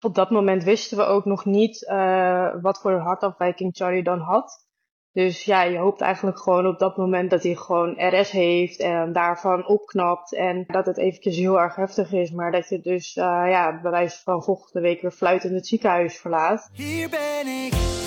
op dat moment wisten we ook nog niet wat voor hartafwijking Charlie dan had. Dus ja, je hoopt eigenlijk gewoon op dat moment dat hij gewoon RS heeft en daarvan opknapt. En dat het eventjes heel erg heftig is, maar dat je dus uh, ja, bij wijze van volgende week weer fluitend het ziekenhuis verlaat. Hier ben ik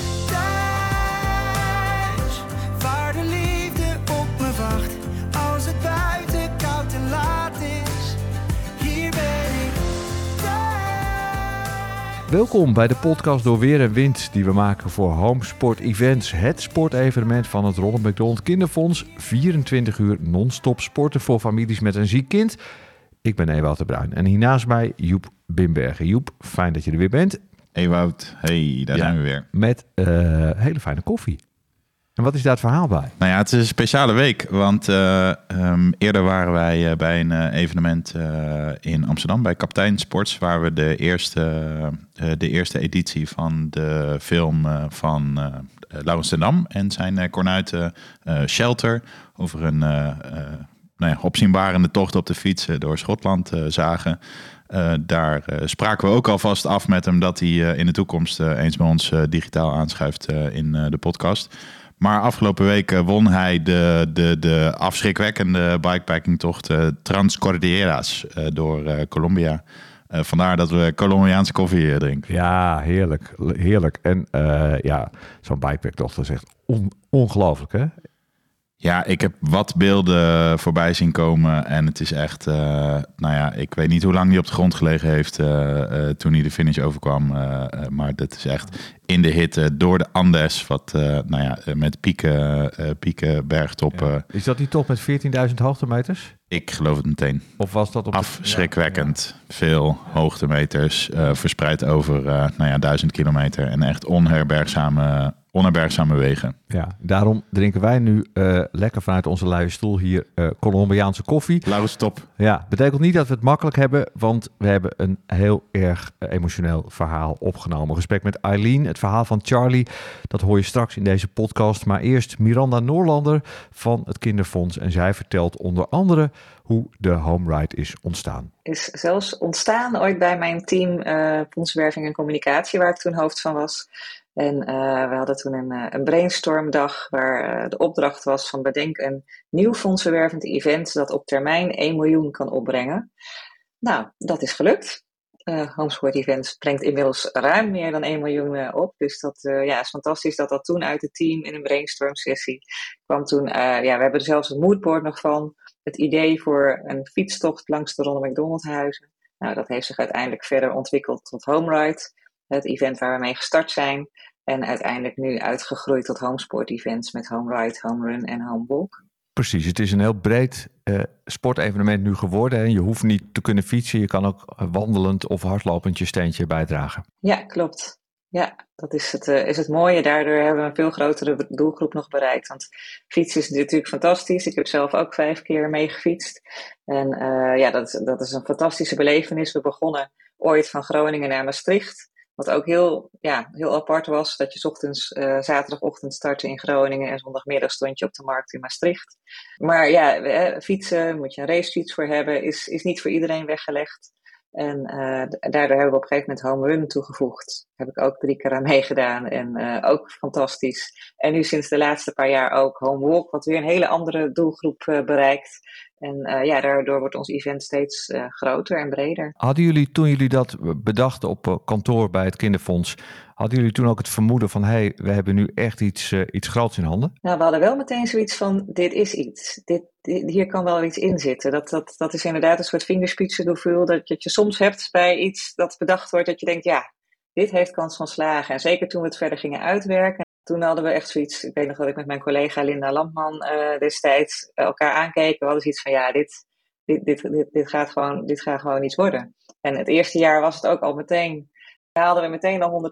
Welkom bij de podcast Door Weer en Wind die we maken voor Home Sport Events. Het sportevenement van het Ronald McDonald Kinderfonds. 24 uur non-stop sporten voor families met een ziek kind. Ik ben Ewout de Bruin en hiernaast mij Joep Bimbergen. Joep, fijn dat je er weer bent. Ewout, hey, daar zijn we weer. Met uh, hele fijne koffie. En wat is daar het verhaal bij? Nou ja, het is een speciale week. Want uh, um, eerder waren wij uh, bij een uh, evenement in Amsterdam bij Kaptein Sports. Waar we de eerste, de eerste editie van de film van Laurens ten Dam en zijn kornuiten Shelter. Over een nou ja, opzienbarende tocht op de fiets door Schotland zagen. Daar spraken we ook alvast af met hem dat hij in de toekomst eens bij ons digitaal aanschuift in de podcast. Maar afgelopen week won hij de, de, de afschrikwekkende bikepacking-tocht Transcordilleras door Colombia. vandaar dat we Colombiaanse koffie drinken. Ja, heerlijk. Heerlijk. En ja, zo'n bikepacktocht is echt on ongelooflijk, hè? Ja, ik heb wat beelden voorbij zien komen. En het is echt, uh, nou ja, ik weet niet hoe lang hij op de grond gelegen heeft uh, uh, toen hij de finish overkwam. maar dat is echt in de hitte door de Andes, wat, nou ja, met pieken, pieken bergtoppen. Ja. Is dat die top met 14.000 hoogtemeters? Ik geloof het meteen. Of was dat op Afschrikwekkend. Ja, Veel hoogtemeters, verspreid over, nou ja, duizend kilometer. En echt onherbergzame onherbergzame wegen. Ja, daarom drinken wij nu uh, lekker vanuit onze luie stoel hier uh, Colombiaanse koffie. Lauwe stop. Ja, betekent niet dat we het makkelijk hebben, want we hebben een heel erg uh, emotioneel verhaal opgenomen. Gesprek met Eileen, het verhaal van Charlie, dat hoor je straks in deze podcast. Maar eerst Miranda Noorlander van het Kinderfonds en zij vertelt onder andere hoe de home ride is ontstaan. Is zelfs ontstaan ooit bij mijn team Fondswerving en Communicatie, waar ik toen hoofd van was. En uh, we hadden toen een, uh, een brainstormdag waar uh, de opdracht was van bedenk een nieuw fondsenwervend event dat op termijn 1 miljoen kan opbrengen. Nou, dat is gelukt. Homesport Events brengt inmiddels ruim meer dan 1 miljoen op. Dus dat ja, is fantastisch dat dat toen uit het team in een brainstorm sessie kwam toen. ja, we hebben er zelfs een moodboard nog van. Het idee voor een fietstocht langs de Ronald McDonald huizen. Nou, dat heeft zich uiteindelijk verder ontwikkeld tot Home Ride het event waar we mee gestart zijn. En uiteindelijk nu uitgegroeid tot homesport events met home ride, home run en home walk. Precies, het is een heel breed uh, sportevenement nu geworden. En je hoeft niet te kunnen fietsen, je kan ook wandelend of hardlopend je steentje bijdragen. Ja, klopt. Ja, dat is het, uh, is het mooie. Daardoor hebben we een veel grotere doelgroep nog bereikt. Want fietsen is natuurlijk fantastisch. Ik heb zelf ook vijf keer meegefietst. En ja, dat, dat is een fantastische belevenis. We begonnen ooit van Groningen naar Maastricht. Wat ook heel, ja, heel apart was, dat je ochtends, uh, zaterdagochtend startte in Groningen en zondagmiddag stond je op de markt in Maastricht. Maar ja, fietsen, moet je een racefiets voor hebben, is, is niet voor iedereen weggelegd. En uh, daardoor hebben we op een gegeven moment home run toegevoegd. Heb ik ook drie keer aan meegedaan en uh, ook fantastisch. En nu sinds de laatste paar jaar ook home walk, wat weer een hele andere doelgroep bereikt. En uh, ja, daardoor wordt ons event steeds uh, groter en breder. Hadden jullie toen jullie dat bedachten op uh, kantoor bij het Kinderfonds, hadden jullie toen ook het vermoeden van hé, hey, we hebben nu echt iets, iets groots in handen? Nou, we hadden wel meteen zoiets van dit is iets. Dit, dit hier kan wel iets in zitten. Dat, dat, dat is inderdaad een soort vingerspitsengevoel dat, dat je soms hebt bij iets dat bedacht wordt dat je denkt ja, dit heeft kans van slagen. En zeker toen we het verder gingen uitwerken toen hadden we echt zoiets, ik weet nog dat ik met mijn collega Linda Lampman uh, destijds elkaar aankeken. We hadden zoiets van, ja, dit, dit, dit, dit, dit, gaat gewoon, dit gaat gewoon iets worden. En het eerste jaar was het ook al meteen, haalden we meteen al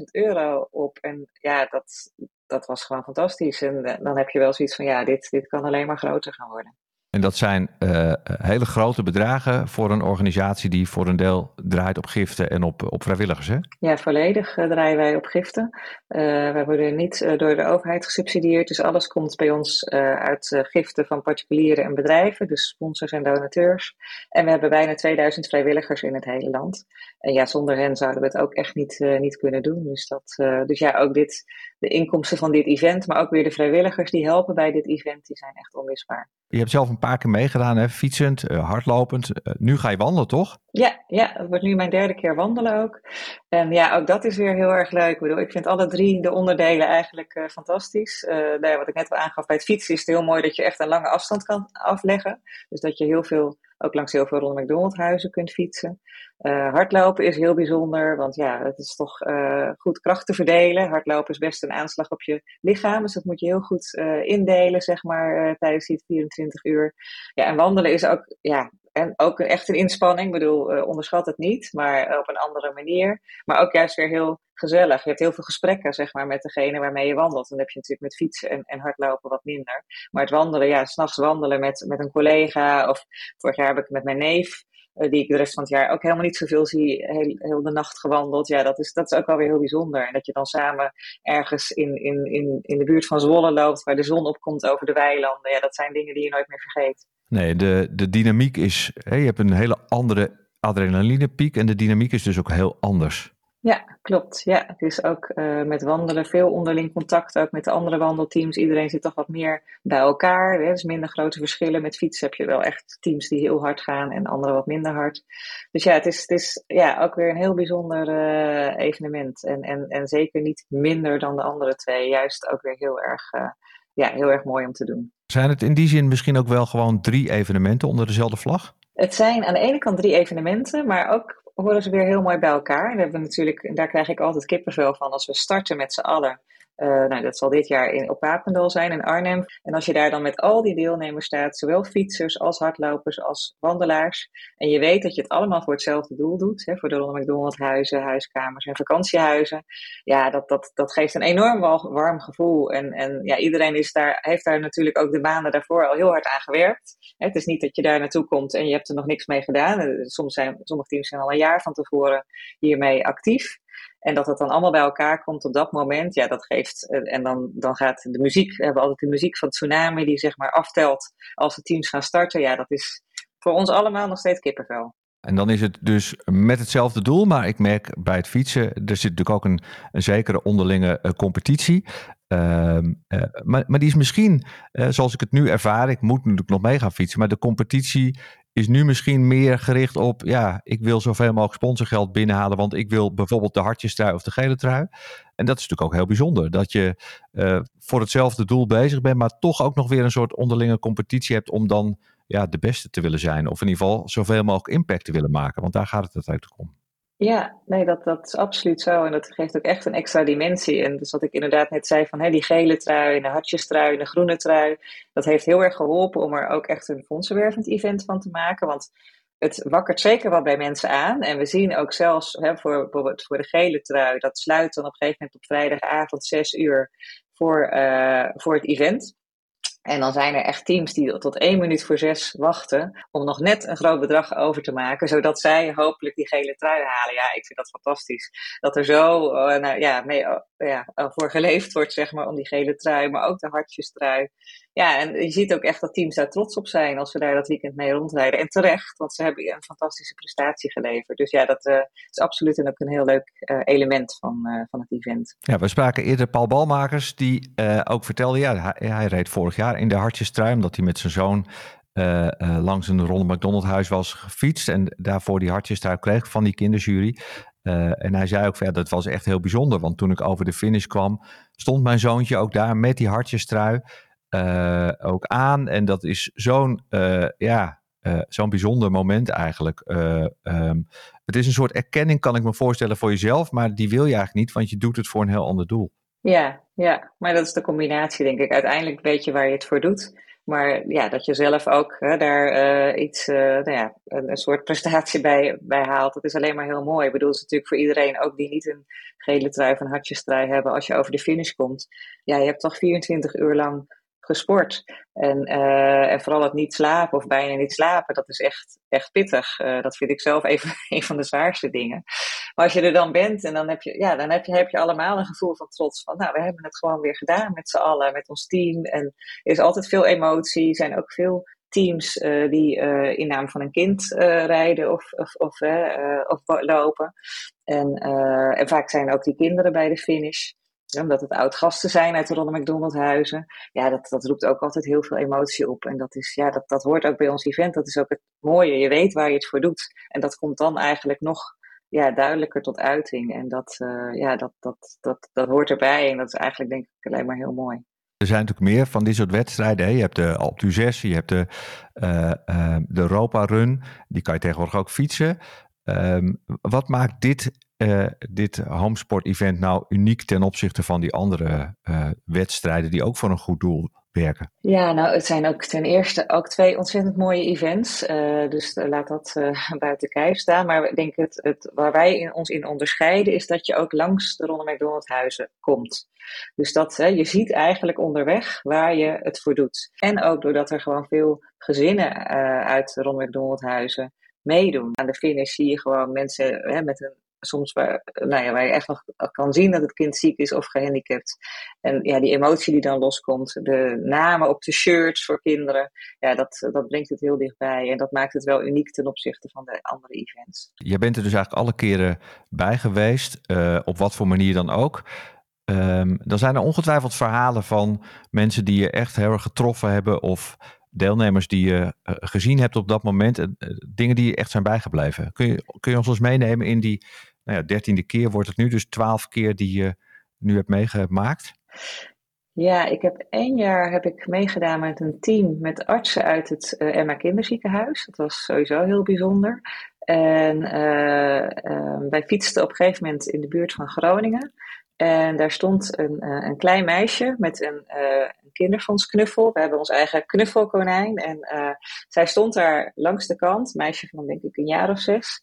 180.000 euro op. En ja, dat, dat was gewoon fantastisch. En eh, dan heb je wel zoiets van, ja, dit, dit kan alleen maar groter gaan worden. En dat zijn uh, hele grote bedragen voor een organisatie die voor een deel draait op giften en op, op vrijwilligers, hè? Ja, volledig uh, draaien wij op giften. wij worden niet door de overheid gesubsidieerd, dus alles komt bij ons uit giften van particulieren en bedrijven, dus sponsors en donateurs. En we hebben bijna 2000 vrijwilligers in het hele land. En ja, zonder hen zouden we het ook echt niet, niet kunnen doen. Dus, dat, dus ja, ook dit, de inkomsten van dit event, maar ook weer de vrijwilligers die helpen bij dit event, die zijn echt onmisbaar. Je hebt zelf een paar keer meegedaan, hè? fietsend, hardlopend. nu ga je wandelen, toch? Ja, ja, het wordt nu mijn derde keer wandelen ook. En ja, ook dat is weer heel erg leuk. Ik bedoel, ik vind alle drie de onderdelen eigenlijk fantastisch. Uh, wat ik net al aangaf, bij het fietsen is het heel mooi dat je echt een lange afstand kan afleggen. Dus dat je heel veel, ook langs heel veel Ronald McDonald huizen kunt fietsen. Uh, hardlopen is heel bijzonder, want ja, het is toch uh, goed krachten verdelen. Hardlopen is best een aanslag op je lichaam, dus dat moet je heel goed uh, indelen, zeg maar, tijdens die 24 uur. Ja, en wandelen is ook, ja, en ook echt een inspanning. Ik bedoel, onderschat het niet, maar op een andere manier. Maar ook juist weer heel gezellig. Je hebt heel veel gesprekken, zeg maar, met degene waarmee je wandelt. Dan heb je natuurlijk met fietsen en, en hardlopen wat minder. Maar het wandelen, ja, s'nachts wandelen met, met een collega. Of vorig jaar heb ik met mijn neef uh, die ik de rest van het jaar ook helemaal niet zoveel zie, heel, heel de nacht gewandeld. Ja, dat is, dat is ook wel weer heel bijzonder. En dat je dan samen ergens in, in, in, in de buurt van Zwolle loopt, waar de zon opkomt over de weilanden. Ja, dat zijn dingen die je nooit meer vergeet. Nee, de, de dynamiek is, je hebt een hele andere adrenalinepiek en de dynamiek is dus ook heel anders. Ja, klopt. Ja, het is ook uh, met wandelen veel onderling contact, ook met de andere wandelteams. Iedereen zit toch wat meer bij elkaar. Er is minder grote verschillen. Met fietsen heb je wel echt teams die heel hard gaan en andere wat minder hard. Dus ja, het is, het is ja, ook weer een heel bijzonder uh, evenement. En, en, en zeker niet minder dan de andere twee. Juist ook weer heel erg, uh, ja, heel erg mooi om te doen. Zijn het in die zin misschien ook wel gewoon drie evenementen onder dezelfde vlag? Het zijn aan de ene kant drie evenementen, maar ook horen ze weer heel mooi bij elkaar. Daar, hebben we natuurlijk, daar krijg ik altijd kippenvel van als we starten met z'n allen. Uh, nou, dat zal dit jaar in, op Papendal zijn in Arnhem. En als je daar dan met al die deelnemers staat, zowel fietsers als hardlopers als wandelaars. En je weet dat je het allemaal voor hetzelfde doel doet. Hè, voor de Ronald McDonald huizen, huiskamers en vakantiehuizen. Ja, dat, dat, dat geeft een enorm warm gevoel. En, en ja, iedereen is daar, heeft daar natuurlijk ook de maanden daarvoor al heel hard aan gewerkt. Het is niet dat je daar naartoe komt en je hebt er nog niks mee gedaan. Eh, soms zijn, sommige teams zijn al een jaar van tevoren hiermee actief. En dat het dan allemaal bij elkaar komt op dat moment, ja, dat geeft. Eh, en dan, dan gaat de muziek, we hebben altijd de muziek van Tsunami, die zeg maar aftelt als de teams gaan starten. Ja, dat is voor ons allemaal nog steeds kippenvel. En dan is het dus met hetzelfde doel, maar ik merk bij het fietsen, er zit natuurlijk ook een, zekere onderlinge uh, competitie. Uh, uh, maar, maar die is misschien, zoals ik het nu ervaar, ik moet natuurlijk nog mee gaan fietsen, maar de competitie is nu misschien meer gericht op, ja, ik wil zoveel mogelijk sponsorgeld binnenhalen, want ik wil bijvoorbeeld de hartjestrui of de gele trui. En dat is natuurlijk ook heel bijzonder, dat je voor hetzelfde doel bezig bent, maar toch ook nog weer een soort onderlinge competitie hebt om dan ja, de beste te willen zijn. Of in ieder geval zoveel mogelijk impact te willen maken, want daar gaat het uiteindelijk om. Ja, nee, dat, dat is absoluut zo. En dat geeft ook echt een extra dimensie. En dus wat ik inderdaad net zei van hè, die gele trui, de hartjestrui, de groene trui. Dat heeft heel erg geholpen om er ook echt een fondsenwervend event van te maken. Want het wakkert zeker wat bij mensen aan. En we zien ook zelfs hè, voor, bijvoorbeeld voor de gele trui, dat sluit dan op een gegeven moment op vrijdagavond 6 uur voor, uh, voor het event. En dan zijn er echt teams die tot één minuut voor zes wachten om nog net een groot bedrag over te maken, zodat zij hopelijk die gele trui halen. Ja, ik vind dat fantastisch. Dat er zo uh, nou, ja, mee, uh, ja, voor geleefd wordt, zeg maar, om die gele trui, maar ook de hartjestrui. Ja, en je ziet ook echt dat teams daar trots op zijn als we daar dat weekend mee rondrijden. En terecht, want ze hebben een fantastische prestatie geleverd. Dus ja, dat uh, is absoluut ook een heel leuk uh, element van, uh, van het event. Ja, we spraken eerder Paul Balmakers, die ook vertelde, ja, hij, reed vorig jaar in de hartjestrui, omdat hij met zijn zoon langs een Ronald McDonald huis was gefietst en daarvoor die hartjestrui kreeg van die kinderjury. en hij zei ook, ja, dat was echt heel bijzonder, want toen ik over de finish kwam, stond mijn zoontje ook daar met die hartjestrui. Uh, ook aan. En dat is zo'n uh, ja, uh, zo'n bijzonder moment eigenlijk. Um, het is een soort erkenning, kan ik me voorstellen, voor jezelf, maar die wil je eigenlijk niet, want je doet het voor een heel ander doel. Ja, ja, maar dat is de combinatie, denk ik. Uiteindelijk weet je waar je het voor doet. Maar ja, dat je zelf ook hè, daar iets, nou ja, een, een, soort prestatie bij, bij haalt, dat is alleen maar heel mooi. Ik bedoel, het is natuurlijk voor iedereen, ook die niet een gele trui of een hebben, als je over de finish komt. Ja, je hebt toch 24 uur lang gesport. En, uh, en vooral het niet slapen of bijna niet slapen, dat is echt, echt pittig. Uh, dat vind ik zelf even een van de zwaarste dingen. Maar als je er dan bent en dan heb je, ja, dan heb je, heb je allemaal een gevoel van trots. Van nou, we hebben het gewoon weer gedaan met z'n allen, met ons team. En er is altijd veel emotie, er zijn ook veel teams die in naam van een kind rijden of, of, of, of lopen. En, en vaak zijn ook die kinderen bij de finish omdat het oud-gasten zijn uit de Ronald McDonald huizen. Ja, dat, dat roept ook altijd heel veel emotie op. En dat, is, ja, dat, dat hoort ook bij ons event. Dat is ook het mooie. Je weet waar je het voor doet. En dat komt dan eigenlijk nog ja, duidelijker tot uiting. En dat, uh, ja, dat, dat, dat, dat hoort erbij. En dat is eigenlijk denk ik alleen maar heel mooi. Er zijn natuurlijk meer van dit soort wedstrijden. Hè? Je hebt de Alpe 6, je hebt de, uh, de Europa Run. Die kan je tegenwoordig ook fietsen. Um, wat maakt dit uh, dit homesport-event nou uniek ten opzichte van die andere uh, wedstrijden die ook voor een goed doel werken? Ja, nou, het zijn ook ten eerste ook twee ontzettend mooie events. Uh, dus laat dat buiten kijf staan. Maar ik denk het, het, waar wij in, ons in onderscheiden is dat je ook langs de Ronald McDonald huizen komt. Dus dat hè, je ziet eigenlijk onderweg waar je het voor doet. En ook doordat er gewoon veel gezinnen uit de Ronald McDonald huizen meedoen. Aan de finish zie je gewoon mensen hè, met een soms waar, nou je echt nog kan zien dat het kind ziek is of gehandicapt. En ja, die emotie die dan loskomt, de namen op de shirts voor kinderen, ja, dat, dat brengt het heel dichtbij. En dat maakt het wel uniek ten opzichte van de andere events. Je bent er dus eigenlijk alle keren bij geweest, uh, op wat voor manier dan ook. Um, dan zijn er ongetwijfeld verhalen van mensen die je echt heel erg getroffen hebben of deelnemers die je uh, gezien hebt op dat moment, uh, dingen die je echt zijn bijgebleven. Kun je, kun je ons eens meenemen in die nou ja, dertiende keer wordt het nu, dus twaalf keer die je nu hebt meegemaakt? Ja, ik heb één jaar heb ik meegedaan met een team met artsen uit het uh, Emma Kinderziekenhuis. Dat was sowieso heel bijzonder. En uh, uh, wij fietsten op een gegeven moment in de buurt van Groningen. En daar stond een, een klein meisje met een, een kinderfondsknuffel. We hebben ons eigen knuffelkonijn. En zij stond daar langs de kant, meisje van denk ik een jaar of zes.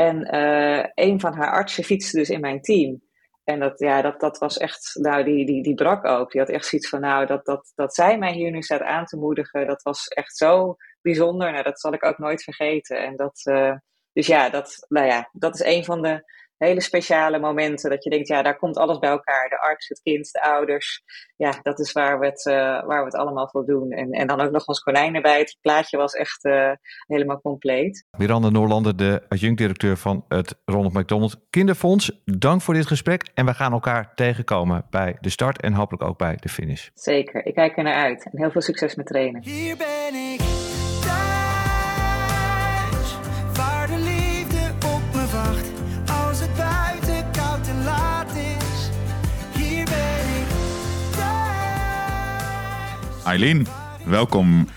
En uh, een van haar artsen fietste dus in mijn team. En dat, ja, dat, dat was echt, nou, die, die, die brak ook. Die had echt zoiets van, nou, dat, dat, dat zij mij hier nu staat aan te moedigen, dat was echt zo bijzonder. Nou, dat zal ik ook nooit vergeten. En dat, uh, dus ja, dat, nou ja, dat is een van de hele speciale momenten. Dat je denkt, ja, daar komt alles bij elkaar. De arts, het kind, de ouders. Ja, dat is waar we het, uh, waar we het allemaal voor doen. En, en dan ook nog ons konijn erbij. Het plaatje was echt uh, helemaal compleet. Miranda Noorlander, de adjunct-directeur van het Ronald McDonald Kinderfonds. Dank voor dit gesprek. En we gaan elkaar tegenkomen bij de start en hopelijk ook bij de finish. Zeker, ik kijk er naar uit. En heel veel succes met trainen. Hier ben ik Eileen, welkom.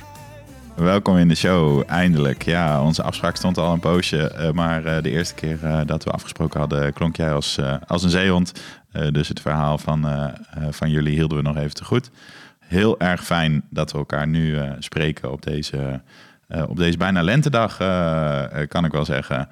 Welkom in de show, eindelijk. Ja, onze afspraak stond al een poosje, uh, maar uh, de eerste keer uh, dat we afgesproken hadden, klonk jij als, als een zeehond. dus het verhaal van, van jullie hielden we nog even te goed. Heel erg fijn dat we elkaar nu spreken op deze, op deze bijna lentedag, kan ik wel zeggen.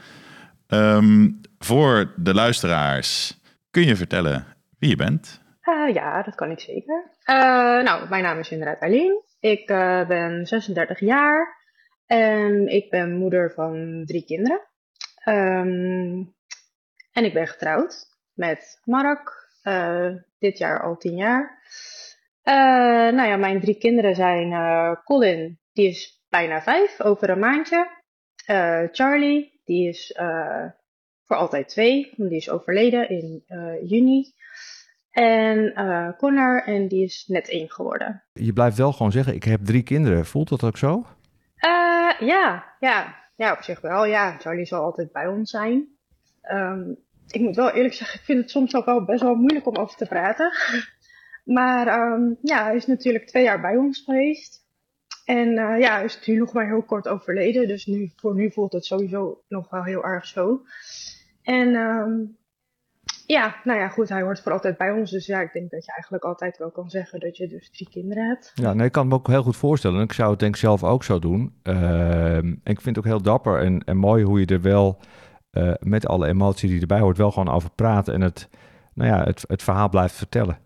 Um, voor de luisteraars, kun je vertellen wie je bent? Uh, ja, dat kan ik zeker. Uh, nou, mijn naam is inderdaad Eileen. Ik uh, ben 36 jaar en ik ben moeder van drie kinderen. Um, en ik ben getrouwd met Mark, dit jaar al tien jaar. nou ja, mijn drie kinderen zijn Colin, die is bijna vijf, over een maandje. Charlie, die is voor altijd twee, want die is overleden in juni. En uh, Connor, en die is net één geworden. Je blijft wel gewoon zeggen, ik heb drie kinderen. Voelt dat ook zo? Uh, ja, ja, ja, op zich wel. Ja, Charlie zal altijd bij ons zijn. Um, ik moet wel eerlijk zeggen, ik vind het soms ook wel best wel moeilijk om over te praten. maar um, ja, hij is natuurlijk twee jaar bij ons geweest. En uh, ja, hij is nu nog maar heel kort overleden. Dus nu, voor nu voelt het sowieso nog wel heel erg zo. En um, ja, nou ja, goed, hij hoort voor altijd bij ons. Dus ja, ik denk dat je eigenlijk altijd wel kan zeggen dat je dus drie kinderen hebt. Ja, nee, ik kan me ook heel goed voorstellen. Ik zou het denk ik zelf ook zo doen. Uh, en ik vind het ook heel dapper en, en mooi hoe je er wel uh, met alle emotie die erbij hoort, wel gewoon over praat en het, nou ja, het, het verhaal blijft vertellen.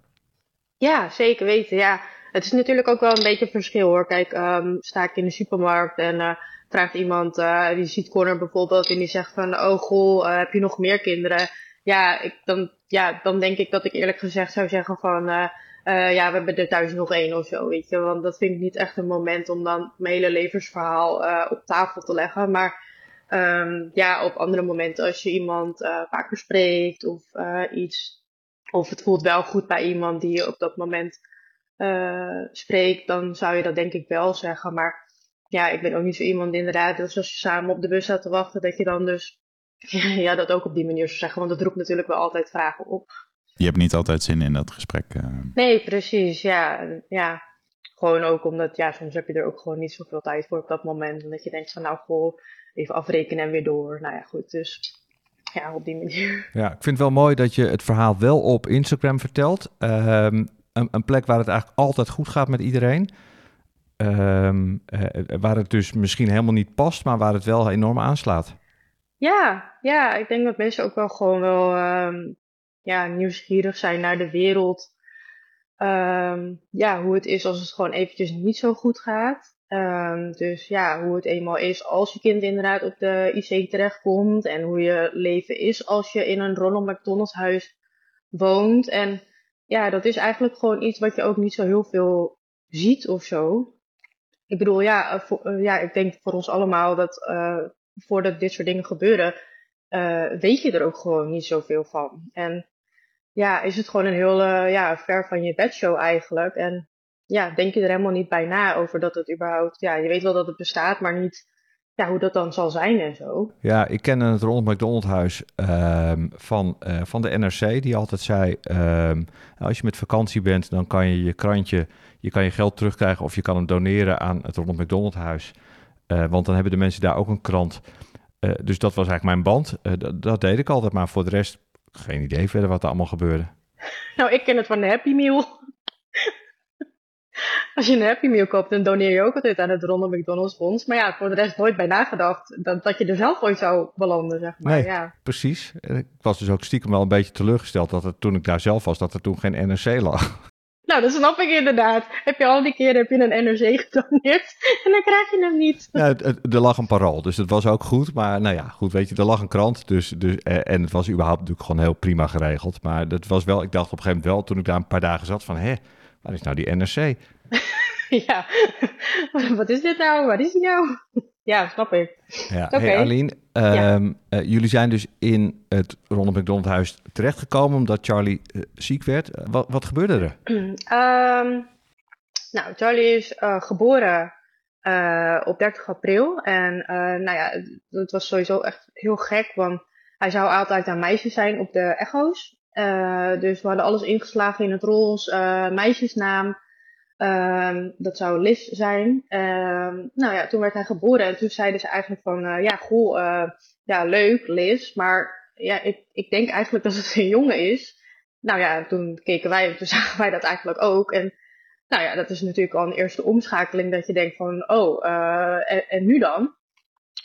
Ja, zeker weten. Ja, het is natuurlijk ook wel een beetje een verschil hoor. Kijk, um, sta ik in de supermarkt en uh, vraagt iemand, uh, die ziet Connor bijvoorbeeld en die zegt van, oh goh, heb je nog meer kinderen? Ja, ik, dan, ja, dan denk ik dat ik eerlijk gezegd zou zeggen van, uh, eh, ja, we hebben er thuis nog één of zo, weet je. Want dat vind ik niet echt een moment om dan mijn hele levensverhaal eh, op tafel te leggen. Maar ehm, ja, op andere momenten als je iemand eh, vaker spreekt of eh, iets, of het voelt wel goed bij iemand die je op dat moment eh, spreekt, dan zou je dat denk ik wel zeggen. Maar ja, ik ben ook niet zo iemand inderdaad, dus als je samen op de bus staat te wachten, dat je dan dus ja, dat ook op die manier zou zeggen. Want dat roept natuurlijk wel altijd vragen op. Je hebt niet altijd zin in dat gesprek. eh. Nee, precies. Ja, ja. Gewoon ook omdat, ja, soms heb je er ook gewoon niet zoveel tijd voor op dat moment. En dat je denkt van, nou, goh, even afrekenen en weer door. Nou ja, goed. Dus ja, op die manier. Ja, ik vind het wel mooi dat je het verhaal wel op Instagram vertelt. Ehm, een, een plek waar het eigenlijk altijd goed gaat met iedereen. Ehm, eh, waar het dus misschien helemaal niet past, maar waar het wel enorm aanslaat. Ja, ja, ik denk dat mensen ook wel gewoon wel ehm, ja, nieuwsgierig zijn naar de wereld. Ehm, ja, hoe het is als het gewoon eventjes niet zo goed gaat. Ehm, dus ja, hoe het eenmaal is als je kind inderdaad op de IC terechtkomt. En hoe je leven is als je in een Ronald McDonald huis woont. En ja, dat is eigenlijk gewoon iets wat je ook niet zo heel veel ziet of zo. Ik bedoel, ja, eh, eh, ja ik denk voor ons allemaal dat eh, voordat dit soort dingen gebeuren, eh, weet je er ook gewoon niet zoveel van. En ja, is het gewoon een heel eh, ja, ver van je bedshow eigenlijk. En ja, denk je er helemaal niet bij na over dat het überhaupt, ja, je weet wel dat het bestaat, maar niet ja, hoe dat dan zal zijn en zo. Ja, ik ken het Ronald McDonald Huis ehm, van, eh, van de NRC, die altijd zei: ehm, als je met vakantie bent, dan kan je je krantje, je kan je geld terugkrijgen of je kan hem doneren aan het Ronald McDonald Huis. Eh, want dan hebben de mensen daar ook een krant. Eh, dus dat was eigenlijk mijn band. Eh, dat, dat deed ik altijd, maar voor de rest geen idee verder wat er allemaal gebeurde. Nou, ik ken het van de Happy Meal. Als je een Happy Meal koopt, dan doneer je ook altijd aan het Ronald McDonald's Fonds. Maar ja, voor de rest nooit bij nagedacht dat, dat je er zelf ooit zou belanden, zeg maar. Nee. Ja. Precies. Ik was dus ook stiekem wel een beetje teleurgesteld dat het toen ik daar zelf was, dat er toen geen NRC lag. Nou, dat snap ik inderdaad. Heb je al die keren heb je een NRC gedoneerd en dan krijg je hem niet. Ja, er lag een parool, dus het was ook goed. Maar nou ja, goed, weet je, er lag een krant. Dus, dus, eh, en het was überhaupt natuurlijk gewoon heel prima geregeld. Maar dat was wel, ik dacht op een gegeven moment wel, toen ik daar een paar dagen zat, van hé, waar is nou die NRC? Ja, wat is dit nou? Waar is die nou? Ja, snap ik. Ja, Oké. hey Aline, ehm, eh, jullie zijn dus in het Ronald McDonald huis terechtgekomen omdat Charlie eh, ziek werd. Eh, wat, wat gebeurde er? Ehm, nou, Charlie is geboren op 30 april. En nou ja, het- het was sowieso echt heel gek, want hij zou altijd een meisje zijn op de echo's. Dus we hadden alles ingeslagen in het roze, meisjesnaam. Ehm, dat zou Liz zijn. Ehm, nou ja, toen werd hij geboren en toen zeiden ze eigenlijk van, eh, ja, goh, eh, ja, leuk, Liz, maar ja, ik, ik denk eigenlijk dat het een jongen is. Nou ja, toen keken wij en toen zagen wij dat eigenlijk ook. En nou ja, dat is natuurlijk al een eerste omschakeling dat je denkt van, oh, eh, en, en nu dan?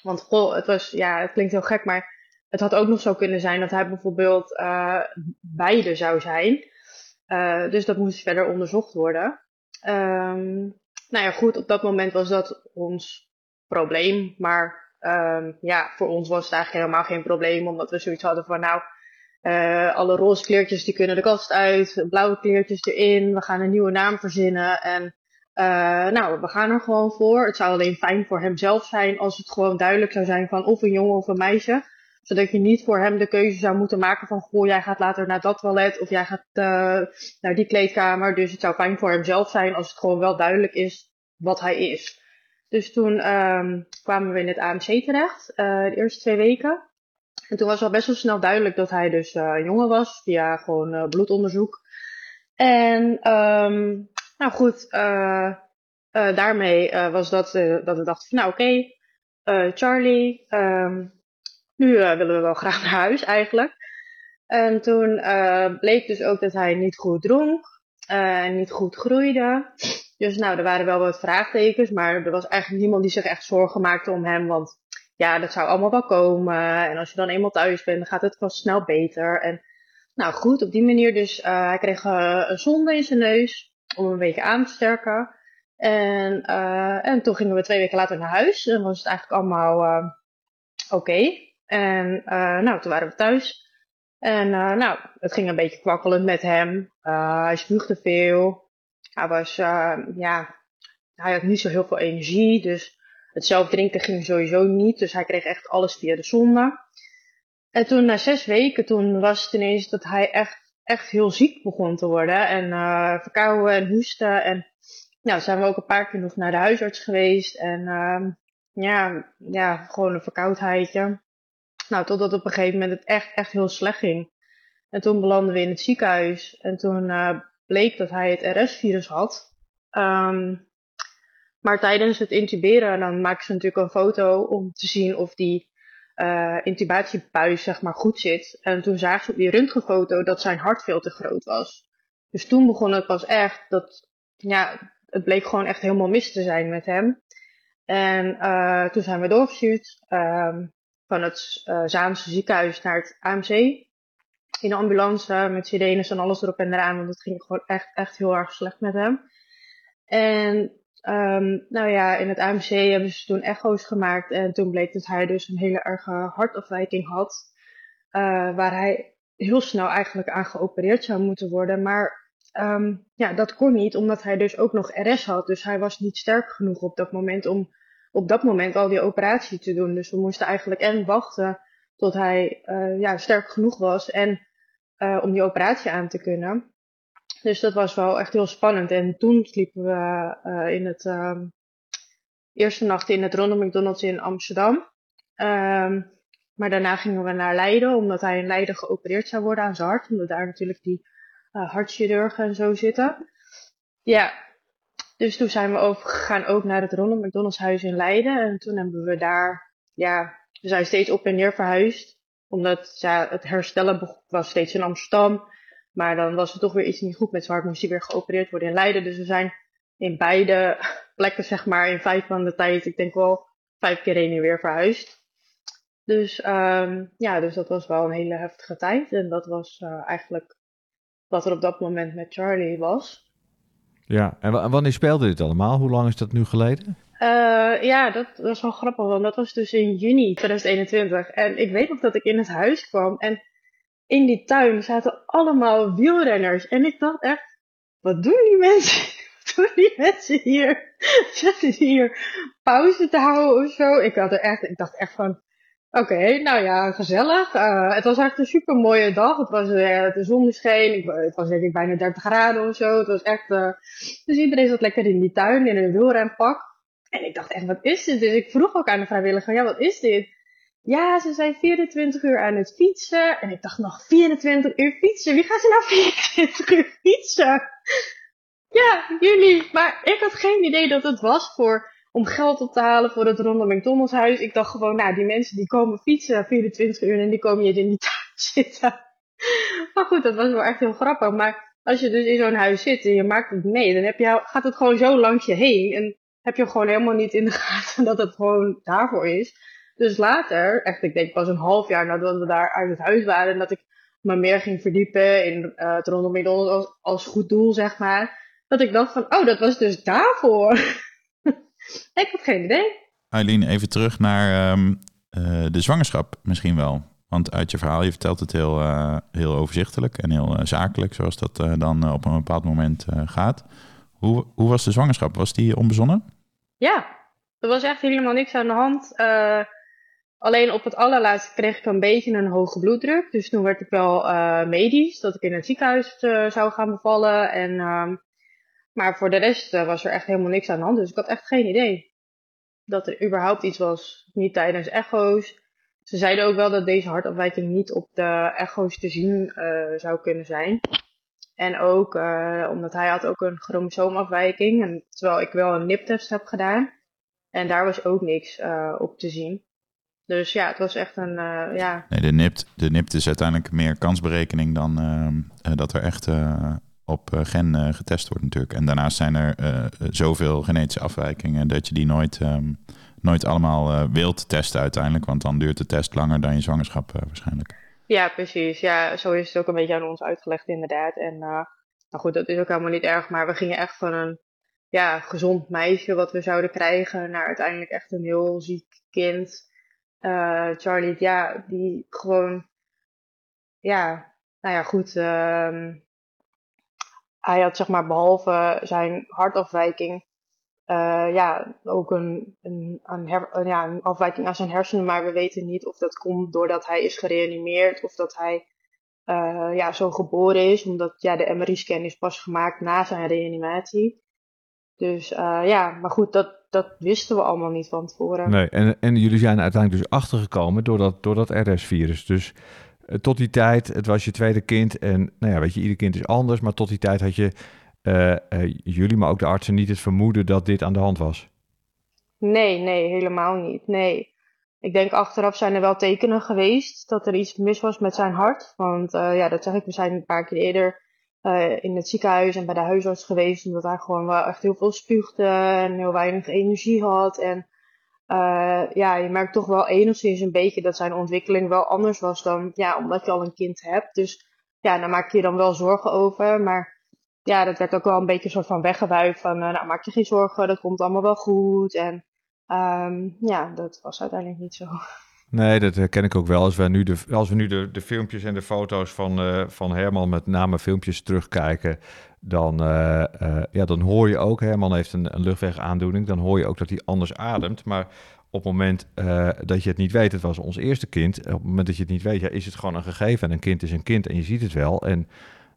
Want goh, het was, ja, het klinkt heel gek, maar het had ook nog zo kunnen zijn dat hij bijvoorbeeld beide zou zijn. Dus dat moest verder onderzocht worden. Ehm, nou ja, goed, op dat moment was dat ons probleem. Maar ehm, ja, voor ons was het eigenlijk helemaal geen probleem, omdat we zoiets hadden van, nou, eh, alle roze kleertjes die kunnen de kast uit, blauwe kleertjes erin, we gaan een nieuwe naam verzinnen en eh, nou, we gaan er gewoon voor. Het zou alleen fijn voor hemzelf zijn als het gewoon duidelijk zou zijn van of een jongen of een meisje. Zodat je niet voor hem de keuze zou moeten maken van goh, jij gaat later naar dat toilet of jij gaat eh, naar die kleedkamer. Dus het zou fijn voor hemzelf zijn als het gewoon wel duidelijk is wat hij is. Dus toen ehm, kwamen we in het AMC terecht, eh, de eerste twee weken. En toen was al best wel snel duidelijk dat hij dus een jongen was, via gewoon bloedonderzoek. En ehm, nou goed, daarmee was dat, dat we dachten van nou oké, Charlie, ehm, nu eh, willen we wel graag naar huis eigenlijk. En toen eh, bleek dus ook dat hij niet goed dronk eh, en niet goed groeide. Dus nou, er waren wel wat vraagtekens, maar er was eigenlijk niemand die zich echt zorgen maakte om hem, want ja, dat zou allemaal wel komen. En als je dan eenmaal thuis bent, dan gaat het wel snel beter. En nou goed, op die manier dus, hij kreeg een zonde in zijn neus om een beetje aan te sterken. En, en toen gingen we twee weken later naar huis en was het eigenlijk allemaal oké. En eh, nou, toen waren we thuis. En uh, nou, het ging een beetje kwakkelend met hem. Uh, hij spuugde veel. Hij was, ja, hij had niet zo heel veel energie. Dus het zelf drinken ging sowieso niet. Dus hij kreeg echt alles via de zonde. En toen na zes weken, toen was het ineens dat hij echt, echt heel ziek begon te worden. En verkouden en hoesten. En nou, zijn we ook een paar keer nog naar de huisarts geweest. En ehm, ja, ja, gewoon een verkoudheidje. Nou, totdat op een gegeven moment het echt, echt heel slecht ging. En toen belanden we in het ziekenhuis. En toen uh, bleek dat hij het RS-virus had. Um, maar tijdens het intuberen, dan maken ze natuurlijk een foto om te zien of die uh, zeg maar goed zit. En toen zagen ze op die röntgenfoto dat zijn hart veel te groot was. Dus toen begon het pas echt dat, ja, het bleek gewoon echt helemaal mis te zijn met hem. En uh, toen zijn we doorgestuurd um, van het uh, Zaanse ziekenhuis naar het AMC. In de ambulance met sirenes en alles erop en eraan, want het ging gewoon echt, echt heel erg slecht met hem. En um, nou ja, in het AMC hebben ze toen echo's gemaakt en toen bleek dat hij dus een hele erge hartafwijking had. Uh, waar hij heel snel eigenlijk aan geopereerd zou moeten worden. Maar um, ja, dat kon niet, omdat hij dus ook nog RS had. Dus hij was niet sterk genoeg op dat moment om op dat moment al die operatie te doen. Dus we moesten eigenlijk en wachten tot hij uh, ja, sterk genoeg was en uh, om die operatie aan te kunnen. Dus dat was wel echt heel spannend. En toen sliepen we uh, in het um, eerste nacht in het Ronald McDonald's in Amsterdam. Um, maar daarna gingen we naar Leiden, omdat hij in Leiden geopereerd zou worden aan zijn hart. Omdat daar natuurlijk die hartchirurgen en zo zitten. Ja, dus toen zijn we overgegaan ook naar het Ronald McDonald's huis in Leiden. En toen hebben we daar, ja, we zijn steeds op en neer verhuisd. Omdat ja, het herstellen was steeds in Amsterdam. Maar dan was er toch weer iets niet goed met zijn hart. Moest hij weer geopereerd worden in Leiden. Dus we zijn in beide plekken, zeg maar, in vijf maanden tijd, ik denk wel vijf keer heen en weer verhuisd. Dus um, ja, dus dat was wel een hele heftige tijd. En dat was uh, eigenlijk wat er op dat moment met Charlie was. Ja, en wanneer speelde dit allemaal? Hoe lang is dat nu geleden? Uh, ja, dat, is wel grappig, want dat was dus in juni 2021. En ik weet nog dat ik in het huis kwam en in die tuin zaten allemaal wielrenners. En ik dacht echt, wat doen die mensen? Wat doen die mensen hier? Zitten hier pauze te houden of zo? Ik, had er echt, ik dacht echt van, Oké, nou ja, gezellig. Uh, het was echt een super mooie dag. Het was uh, de zon scheen. Het was denk ik bijna 30 graden of zo. Het was echt. Uh, dus iedereen zat lekker in die tuin in een wielrenpak. En ik dacht echt, wat is dit? Dus ik vroeg ook aan de vrijwilliger, ja, wat is dit? Ja, ze zijn 24 uur aan het fietsen. En ik dacht nog 24 uur fietsen. Wie gaat ze nou 24 uur fietsen? Ja, jullie. Maar ik had geen idee dat het was voor om geld op te halen voor het Ronald McDonald's huis. Ik dacht gewoon, nou, die mensen die komen fietsen 24 uur en die komen je in die tuin zitten. Maar goed, dat was wel echt heel grappig. Maar als je dus in zo'n huis zit en je maakt het mee, dan heb je, gaat het gewoon zo langs je heen. En heb je gewoon helemaal niet in de gaten dat het gewoon daarvoor is. Dus later, echt ik denk pas een half jaar nadat we daar uit het huis waren, dat ik me meer ging verdiepen in uh, het McDonald's als goed doel, zeg maar. Dat ik dacht van, oh, dat was dus daarvoor. Ik heb geen idee. Eileen, even terug naar um, uh, de zwangerschap misschien wel. Want uit je verhaal, je vertelt het heel, uh, heel overzichtelijk en heel uh, zakelijk, zoals dat dan op een bepaald moment gaat. Hoe, hoe was de zwangerschap? Was die onbezonnen? Ja, er was echt helemaal niks aan de hand. alleen op het allerlaatste kreeg ik een beetje een hoge bloeddruk. Dus toen werd ik wel medisch, dat ik in het ziekenhuis zou gaan bevallen. En um, maar voor de rest uh, was er echt helemaal niks aan de hand. Dus ik had echt geen idee dat er überhaupt iets was. Niet tijdens echo's. Ze zeiden ook wel dat deze hartafwijking niet op de echo's te zien uh, zou kunnen zijn. En ook uh, omdat hij had ook een chromosoomafwijking. En terwijl ik wel een niptest heb gedaan. En daar was ook niks op te zien. Dus ja, het was echt een, ja... Nee, de NIPT, de NIPT is uiteindelijk meer kansberekening dan dat er echt op eh, gen uh, getest wordt natuurlijk. En daarnaast zijn er uh, zoveel genetische afwijkingen dat je die nooit, um, nooit allemaal wilt testen uiteindelijk. Want dan duurt de test langer dan je zwangerschap waarschijnlijk. Ja, precies. Ja, zo is het ook een beetje aan ons uitgelegd inderdaad. En nou goed, dat is ook helemaal niet erg. Maar we gingen echt van een ja, gezond meisje wat we zouden krijgen naar uiteindelijk echt een heel ziek kind. Charlie, ja, die gewoon ja, nou ja, goed. ehm, hij had zeg maar behalve zijn hartafwijking, eh, ja, ook een, een, een, ja, een afwijking aan zijn hersenen. Maar we weten niet of dat komt doordat hij is gereanimeerd of dat hij eh, ja, zo geboren is. Omdat ja, de MRI-scan is pas gemaakt na zijn reanimatie. Dus eh, ja, maar goed, dat, dat wisten we allemaal niet van tevoren. Nee, en, en jullie zijn uiteindelijk dus achtergekomen door dat, door dat RS-virus. Dus tot die tijd, het was je tweede kind. En nou ja, weet je, ieder kind is anders. Maar tot die tijd had je, eh, eh, jullie, maar ook de artsen, niet het vermoeden dat dit aan de hand was. Nee, nee, helemaal niet. Nee. Ik denk achteraf zijn er wel tekenen geweest dat er iets mis was met zijn hart. Want eh, ja, dat zeg ik, we zijn een paar keer eerder eh, in het ziekenhuis en bij de huisarts geweest. Omdat hij gewoon wel echt heel veel spuugde en heel weinig energie had. En eh, ja, je merkt toch wel enigszins een beetje dat zijn ontwikkeling wel anders was dan, ja, omdat je al een kind hebt. Dus ja, daar maak je dan wel zorgen over. Maar ja, dat werd ook wel een beetje soort van weggewuifd van, eh, nou maak je geen zorgen, dat komt allemaal wel goed. En ehm, ja, dat was uiteindelijk niet zo. Nee, dat herken ik ook wel. Als we nu de, als we nu de, de filmpjes en de foto's van, eh, van Herman, met name filmpjes, terugkijken, dan, eh, eh, ja, dan hoor je ook, Herman heeft een, een luchtwegaandoening, dan hoor je ook dat hij anders ademt. Maar op het moment eh, dat je het niet weet, het was ons eerste kind, op het moment dat je het niet weet, ja, is het gewoon een gegeven. En een kind is een kind en je ziet het wel. En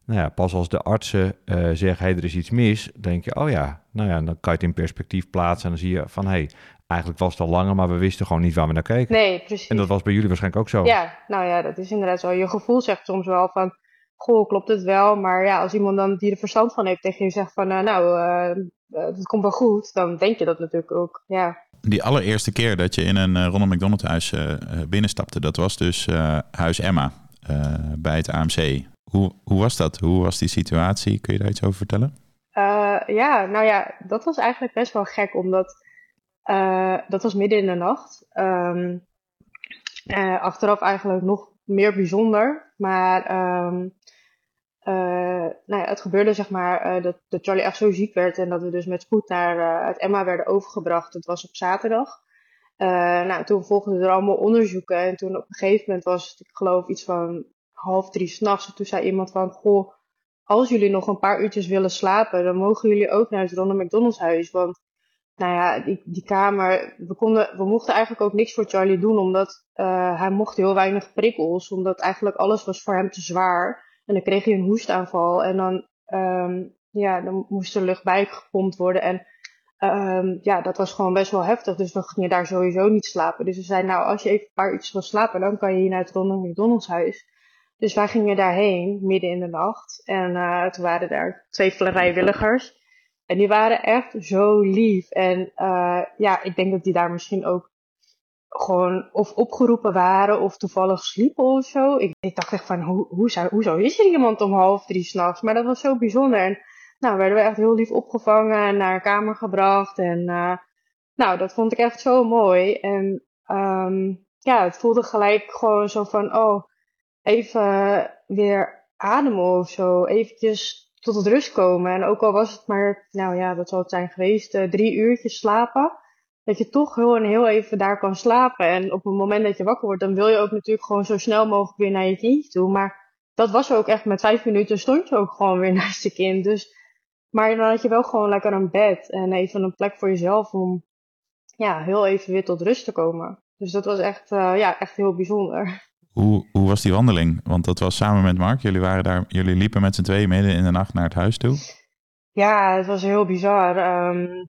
nou ja, pas als de artsen zeggen, hey, er is iets mis, denk je, oh ja, nou ja, dan kan je het in perspectief plaatsen en dan zie je van, hey, eigenlijk was het al langer, maar we wisten gewoon niet waar we naar keken. Nee, precies. En dat was bij jullie waarschijnlijk ook zo. Ja, nou ja, dat is inderdaad zo. Je gevoel zegt soms wel van, goh, klopt het wel? Maar ja, als iemand dan die er verstand van heeft tegen je zegt van, eh, nou, eh, het komt wel goed, dan denk je dat natuurlijk ook. Ja, Die allereerste keer dat je in een Ronald McDonald huis binnenstapte, dat was dus huis Emma bij het AMC. Hoe, hoe was dat? Hoe was die situatie? Kun je daar iets over vertellen? Ja, nou ja, dat was eigenlijk best wel gek, omdat dat was midden in de nacht. Ehm, eh, achteraf eigenlijk nog meer bijzonder, maar ehm, eh, nou ja, het gebeurde zeg maar eh, dat, dat Charlie echt zo ziek werd en dat we dus met spoed naar eh, het Emma werden overgebracht. Het was op zaterdag. Eh, nou, toen volgden er allemaal onderzoeken en toen op een gegeven moment was het, ik geloof, iets van half drie s'nachts. En toen zei iemand van, goh, als jullie nog een paar uurtjes willen slapen, dan mogen jullie ook naar het Ronald McDonald's huis. Want nou ja, die, die kamer, we, konden, we mochten eigenlijk ook niks voor Charlie doen, omdat eh, hij mocht heel weinig prikkels, omdat eigenlijk alles was voor hem te zwaar. En dan kreeg hij een hoestaanval en dan, ehm, ja, dan moest er lucht bij gepompt worden. En ehm, ja, dat was gewoon best wel heftig, dus we gingen daar sowieso niet slapen. Dus we zeiden, nou, als je even een paar uurtjes wil slapen, dan kan je hier naar het Ronald McDonald's huis. Dus wij gingen daarheen, midden in de nacht. En eh, toen waren daar twee vrijwilligers. En die waren echt zo lief. En eh, ja, ik denk dat die daar misschien ook gewoon of opgeroepen waren of toevallig sliepen of zo. Ik, dacht echt van, hoe, hoe zou, hoezo is er iemand om half drie s'nachts? Maar dat was zo bijzonder. En nou, werden we echt heel lief opgevangen en naar een kamer gebracht. En eh, nou, dat vond ik echt zo mooi. En ehm, ja, het voelde gelijk gewoon zo van, oh, even weer ademen of zo. Eventjes tot het rust komen. En ook al was het maar, nou ja, wat zal het zijn geweest, eh, drie uurtjes slapen. Dat je toch heel en heel even daar kan slapen. En op het moment dat je wakker wordt, dan wil je ook natuurlijk gewoon zo snel mogelijk weer naar je kindje toe. Maar dat was ook echt met vijf minuten stond je ook gewoon weer naast je kind. Dus, maar dan had je wel gewoon lekker een bed en even een plek voor jezelf om ja, heel even weer tot rust te komen. Dus dat was echt, eh, ja, echt heel bijzonder. Hoe, hoe was die wandeling? Want dat was samen met Mark. Jullie, waren daar, jullie liepen met z'n tweeën midden in de nacht naar het huis toe. Ja, het was heel bizar. Ehm,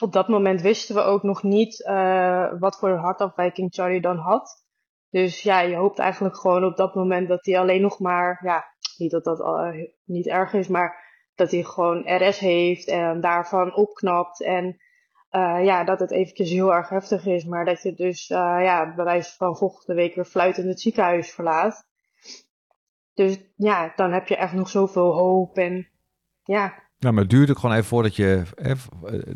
op dat moment wisten we ook nog niet eh, wat voor hartafwijking Charlie dan had. Dus ja, je hoopt eigenlijk gewoon op dat moment dat hij alleen nog maar, ja, niet dat dat eh, niet erg is, maar dat hij gewoon RS heeft en daarvan opknapt. En eh, ja, dat het eventjes heel erg heftig is, maar dat je dus, ja, bij wijze van volgende week weer fluitend het ziekenhuis verlaat. Dus ja, dan heb je echt nog zoveel hoop en ja, Nou, maar het duurt ook gewoon even voordat je... eh,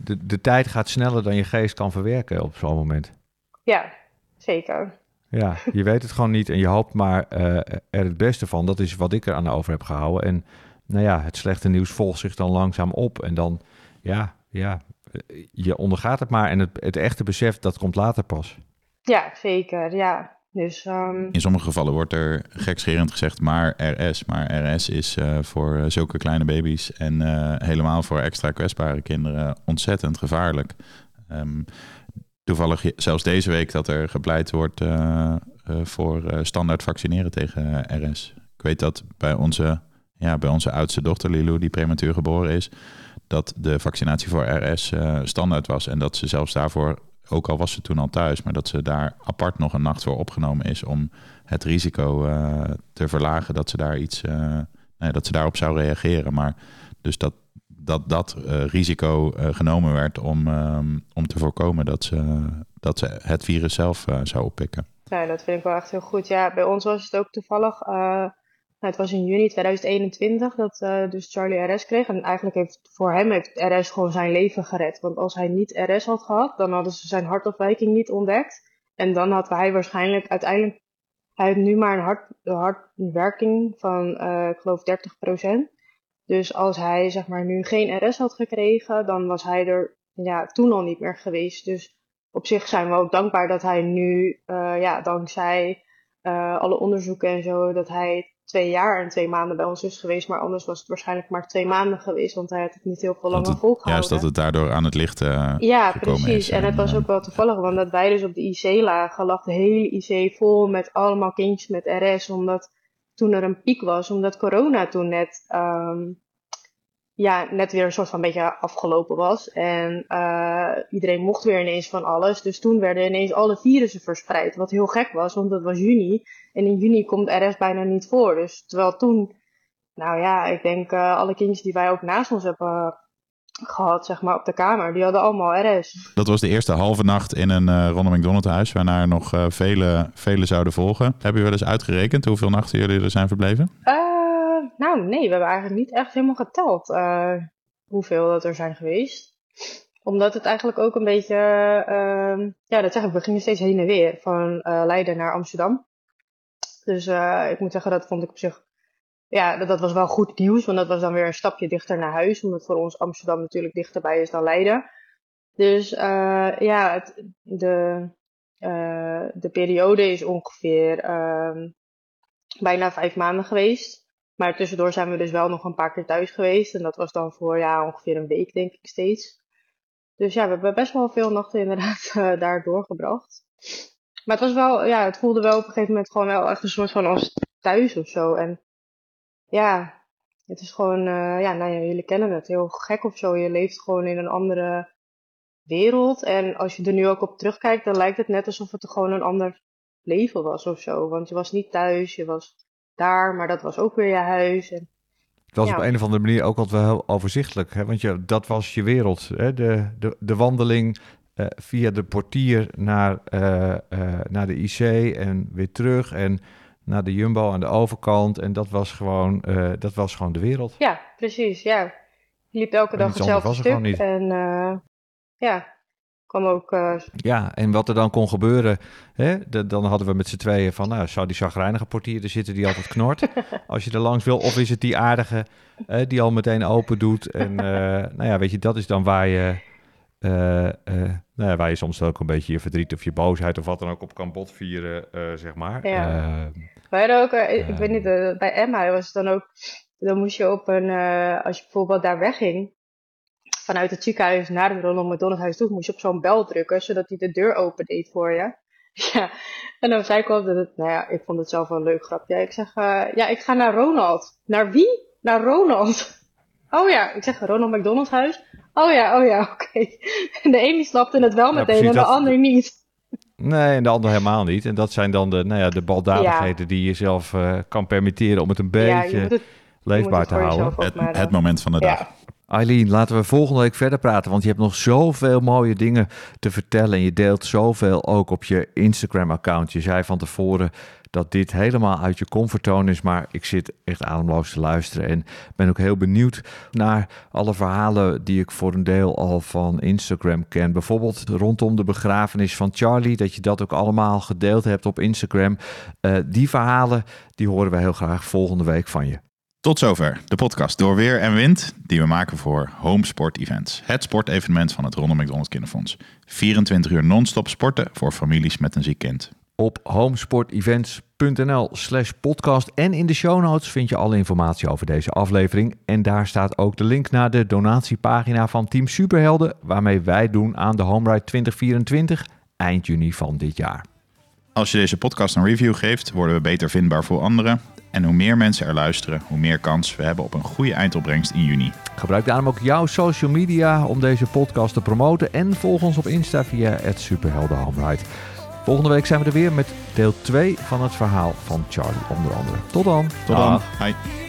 De, de tijd gaat sneller dan je geest kan verwerken op zo'n moment. ja, zeker. Ja, je weet het gewoon niet en je hoopt maar eh, er het beste van. Dat is wat ik er aan over heb gehouden. En nou ja, het slechte nieuws volgt zich dan langzaam op. En dan, ja, ja, eh, je ondergaat het maar. En het, het echte besef, dat komt later pas. Ja, zeker. Ja. Dus ehm, In sommige gevallen wordt er gekscherend gezegd maar RS. Maar RS is eh, voor eh, zulke kleine baby's en eh, helemaal voor extra kwetsbare kinderen ontzettend gevaarlijk. Ehm, toevallig zelfs deze week dat er gepleit wordt voor standaard vaccineren tegen RS. Ik weet dat bij onze, ja, bij onze oudste dochter Lilou, die prematuur geboren is, dat de vaccinatie voor RS standaard was. En dat ze zelfs daarvoor, ook al was ze toen al thuis, maar dat ze daar apart nog een nacht voor opgenomen is om het risico eh, te verlagen dat ze daar iets, eh, dat ze daarop zou reageren. Maar dus dat dat, dat eh, risico genomen werd om, ehm, om te voorkomen dat ze, dat ze het virus zelf zou oppikken. Ja, dat vind ik wel echt heel goed. Ja, bij ons was het ook toevallig. Nou, het was in juni 2021 dat eh, dus Charlie RS kreeg. En eigenlijk heeft voor hem heeft RS gewoon zijn leven gered. Want als hij niet RS had gehad, dan hadden ze zijn hartafwijking niet ontdekt. En dan had hij waarschijnlijk uiteindelijk. Hij heeft nu maar een hart, hartwerking van, eh, ik geloof, 30%. Dus als hij zeg maar nu geen RS had gekregen, dan was hij er ja, toen al niet meer geweest. Dus op zich zijn we ook dankbaar dat hij nu, eh, ja, dankzij alle onderzoeken en zo, dat hij twee jaar en twee maanden bij ons is geweest. Maar anders was het waarschijnlijk maar twee maanden geweest, want hij had het niet heel veel langer volgehouden. Juist dat het daardoor aan het licht eh, Ja, precies. is. En het was eh, ook wel toevallig, want dat wij dus op de IC lagen, lag de hele IC vol met allemaal kindjes met RS, omdat toen er een piek was, omdat corona toen net, ehm, ja, net weer een soort van beetje afgelopen was. En eh, iedereen mocht weer ineens van alles. Dus toen werden ineens alle virussen verspreid, wat heel gek was, want dat was juni. En in juni komt RS bijna niet voor. Dus terwijl toen, nou ja, ik denk eh, alle kindjes die wij ook naast ons hebben gehad, zeg maar, op de kamer. Die hadden allemaal RS. Dat was de eerste halve nacht in een eh Ronald McDonald huis, waarna er nog vele, vele zouden volgen. Hebben jullie wel eens uitgerekend hoeveel nachten jullie er zijn verbleven? Nou, nee, we hebben eigenlijk niet echt helemaal geteld eh, hoeveel dat er zijn geweest. Omdat het eigenlijk ook een beetje, ehm, ja, dat zeg ik, we gingen steeds heen en weer van eh, Leiden naar Amsterdam. Dus eh, ik moet zeggen, dat vond ik op zich, ja, dat, was wel goed nieuws, want dat was dan weer een stapje dichter naar huis, omdat voor ons Amsterdam natuurlijk dichterbij is dan Leiden. Dus ja, het, de, de periode is ongeveer ehm, bijna vijf maanden geweest. Maar tussendoor zijn we dus wel nog een paar keer thuis geweest. En dat was dan voor ja, ongeveer een week, denk ik steeds. Dus ja, we hebben best wel veel nachten inderdaad eh, daar doorgebracht. Maar het was wel, ja, het voelde wel op een gegeven moment gewoon wel echt een soort van als thuis of zo. En ja, het is gewoon, eh, ja, nou ja, jullie kennen het, heel gek of zo. Je leeft gewoon in een andere wereld. En als je er nu ook op terugkijkt, dan lijkt het net alsof het gewoon een ander leven was of zo. Want je was niet thuis, je was daar, maar dat was ook weer je huis. En Het was Ja. op een of andere manier ook altijd wel heel overzichtelijk. Hè? Want je, dat was je wereld. Hè? De, de, de wandeling eh, via de portier naar, eh, eh, naar de IC en weer terug. En naar de Jumbo aan de overkant. En dat was gewoon, dat was gewoon de wereld. ja, precies, ja. Je liep elke En dag hetzelfde was stuk. gewoon niet. En ja, kwam ook, eh, Ja, en wat er dan kon gebeuren, hè, de- dan hadden we met z'n tweeën van, nou, zou die chagrijnige portier er zitten die altijd knort, als je er langs wil, of is het die aardige die al meteen open doet en, eh, nou ja, weet je, dat is dan waar je, eh, nou ja, waar je soms ook een beetje je verdriet of je boosheid of wat dan ook op kan botvieren, zeg maar. Ja. Wij hadden ook, ik weet niet, bij Emma was het dan ook, dan moest je op een, als je bijvoorbeeld daar wegging, vanuit het ziekenhuis naar het Ronald McDonald huis toe, moest je op zo'n bel drukken, zodat hij de deur open deed voor je. Ja, en dan zei ik altijd, het, nou ja, ik vond het zelf wel een leuk grapje. Ik zeg, eh, ja, ik ga naar Ronald. Naar wie? Naar Ronald. Oh ja, ik zeg Ronald McDonald huis. Oh ja, oh ja, oké. En de ene snapte het wel Ja, meteen precies, en de dat- ander niet. nee, en de ander helemaal niet. En dat zijn dan de, nou ja, de baldadigheden die je zelf eh, kan permitteren om het een ja, je beetje moet het, leefbaar het te houden. Het, maar, eh, het moment van de dag. Eileen, laten we volgende week verder praten, want je hebt nog zoveel mooie dingen te vertellen en je deelt zoveel ook op je Instagram-account. Je zei van tevoren dat dit helemaal uit je comfortzone is, maar ik zit echt ademloos te luisteren en ben ook heel benieuwd naar alle verhalen die ik voor een deel al van Instagram ken. Bijvoorbeeld rondom de begrafenis van Charlie, dat je dat ook allemaal gedeeld hebt op Instagram. Eh, die verhalen, die horen we heel graag volgende week van je. Tot zover de podcast Door Weer en Wind die we maken voor Home Sport Events. Het sportevenement van het Ronald McDonald Kinderfonds. 24 uur non-stop sporten voor families met een ziek kind. op homesportevents.nl slash podcast. En in de show notes vind je alle informatie over deze aflevering. En daar staat ook de link naar de donatiepagina van Team Superhelden... waarmee wij doen aan de Home Ride 2024 eind juni van dit jaar. Als je deze podcast een review geeft, worden we beter vindbaar voor anderen. En hoe meer mensen er luisteren, hoe meer kans we hebben op een goede eindopbrengst in juni. Gebruik daarom ook jouw social media om deze podcast te promoten. En volg ons op Insta via het Volgende week zijn we er weer met deel 2 van het verhaal van Charlie onder andere. Tot dan. Tot dan. Bye.